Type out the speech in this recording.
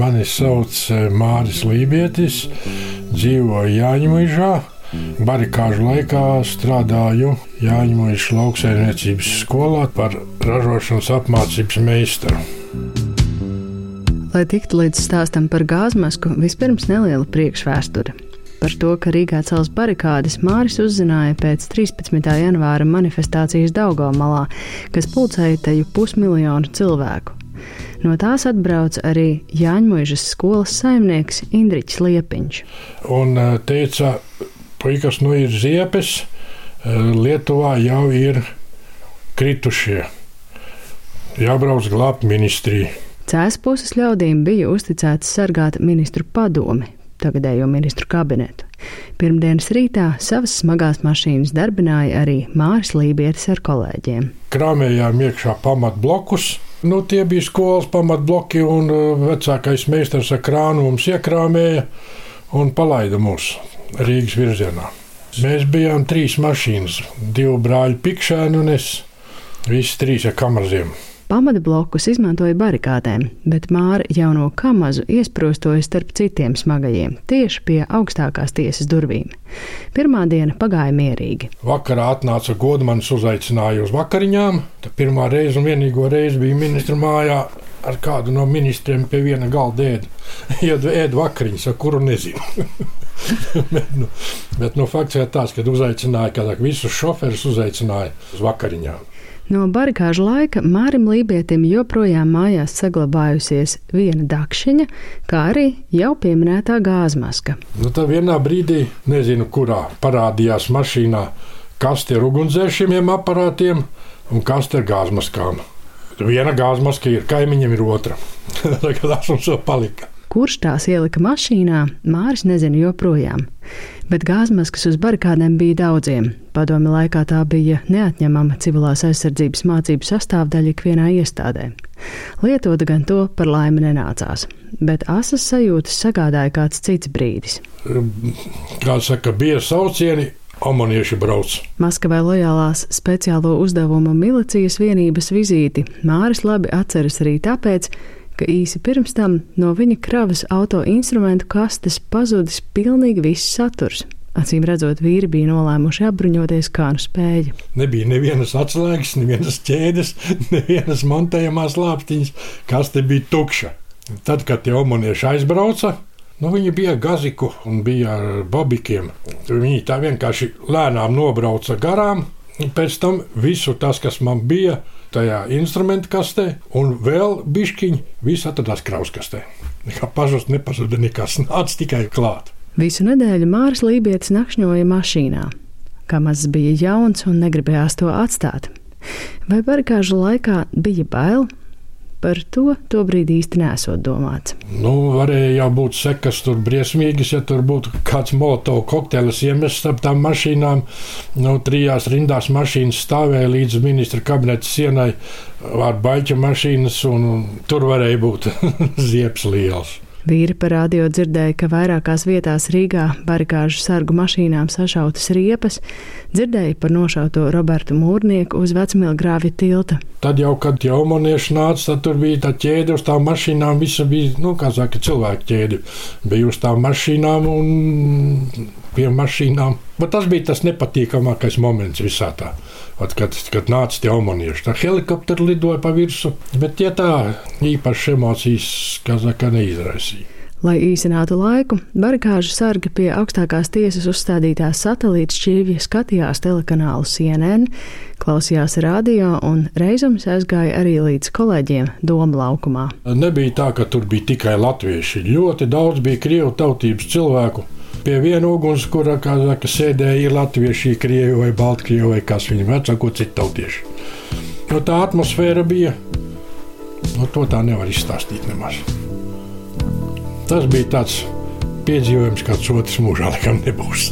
Mani sauc eh, Māris Lībietis, dzīvoju Jāņmuižā. Barikāžu laikā strādāju Jāņmuižas lauksaimniecības skolā par ražošanas apmācības meistaru. Lai tiktu līdz stāstam par gāzmasku, vispirms neliela priekšvēsture. Par to, ka Rīgā cels barikādes, Māris uzzināja pēc 13. janvāra manifestācijas Daugomalā, kas pulcēja teju pusmiljonu cilvēku. No tās atbrauca arī Jāņmuižas skolas saimnieks Indričs Liepiņš. Un eh, teica, puikas, nu ir ziepes, eh, Lietuvā jau ir kritušie. Jābrauc glābt ministriju. Cēs puses ļaudīm bija uzticēts sargāt ministru padomi, tagadējo ministru kabinetu. Pirmdienas rītā savas smagās mašīnas darbināja arī Māris Lībietis ar kolēģiem. Krāmējām iekšā pamatblokus. Nu, tie bija skolas pamatbloki, un uh, vecākais meistars ar krānu mums iekrāmēja un palaida mūs Rīgas virzienā. Mēs bijām trīs mašīnas, divi brāļi Pikšēni un es. Visi trīs ar kamaziem. Pamata blokus izmantoja barikādēm, bet Māra jauno kamazu iesprostoja starp citiem smagajiem, tieši pie augstākās tiesas durvīm. Pirmā diena pagāja mierīgi. Vakarā atnāca Godmanis, uzaicināja uz vakariņām. Tā pirmā reize un vienīgo reizi bija ministra mājā. Ar kādu no ministriem pie viena galda ēda, ēda, ēda vakariņas, ar kuru nezinu. bet, nu, bet nu, fakts ir tāds, ka uzaicināja, ka visus šoferus uzaicināja uz vakariņām. No barikāžu laika Mārim Lībietim joprojām mājās saglabājusies viena dakšiņa, kā arī jau pieminētā gāzmaska. Nu, tā vienā brīdī, nezinu, kurā parādījās mašīnā, kas ir ugunsdzēsējiem aparātiem un kas ir gāzmaskām. Viena gāzmaska ir kaimiņam, ir otra. Tas mums vēl palika. Kurš tās ielika mašīnā, Māris nezina joprojām. Bet gāzmaskas uz barikādēm bija daudziem. Padomi laikā tā bija neatņemama civilās aizsardzības mācību sastāvdaļa ikvienā iestādē. Lietot gan to par laimi nenācās, bet asas sajūtas sagādāja kāds cits brīdis. Kā saka, bija saucieni, Omanieši brauc. Maskavai lojālās speciālo uzdevumu milicijas vienības vizīti Māris labi atceras arī tāpēc, ka īsi pirms tam no viņa kravas auto instrumentu kastes pazudis pilnīgi viss saturs. Acīm redzot, vīri bija nolēmuši apbruņoties kā nu spēja. Nebija nevienas atslēgas, nevienas ķēdes, nevienas montējamās lāpstiņas, kas te bija tukša. Tad, kad tie omanieši aizbrauca, nu, viņi bija gaziku un bija ar babikiem. Viņi tā vienkārši lēnām nobrauca garām. Pēc tam visu tas, kas man bija, tajā instrumentu kastē, un vēl bišķiņi viss atradās krauskastē. Nekā pazust nepazuda nekas, nāca tikai klāt. Visu nedēļu Māris Lībijams nakšņoja mašīnā. Kā mazs bija jauns un negribējās to atstāt. Vai barikāžu laikā bija bail, Par to tobrīd īsti nesot domāts. Nu, varēja jau būt sekas tur briesmīgas, ja tur būtu kāds molotovs kokteils iemests ap tām mašīnām. Nu, trijās rindās mašīnas stāvēja līdz ministra kabineta sienai ar baļķu mašīnas, un, tur varēja būt ziepes liels. Vīri parādīja dzirdēja, ka vairākās vietās Rīgā barikāžu sargu mašīnām sašautas riepas, dzirdēja par nošauto Robertu Mūrnieku uz vecmilgrāvja tilta. Tad jau, kad jau manieši nāca, tad tur bija tā ķēde uz tām mašīnām, visa bija, nu, kā saka, cilvēku ķēde. Bija uz tām mašīnām un pie mašīnām. Bet tas bija tas nepatīkamākais moments visā tā. At, kad, kad nāca tie omanieši, tā helikopteri lidoja pa virsmu, bet tie tā īpaši emocijas, kā saka, neizraisīja. Lai īsinātu laiku, barikāžu sargi pie augstākās tiesas uzstādītās satelīta šķīvja skatījās telekanālu CNN, klausījās radio un reizēm aizgāja arī līdz kolēģiem Doma laukumā. Nebija tā, ka tur bija tikai latvieši. Ļoti daudz bija krievu tautības cilvēku pie viena ugunskura, kā saka, sēdēja latvieši, krievi vai baltkrievi vai kas viņam vecāko citu tautieši. Jo tā atmosfēra bija, no to tā nevar izstāstīt nemaz. Tas bija tāds piedzīvojums, kāds otrs mūžā laikam nebūs.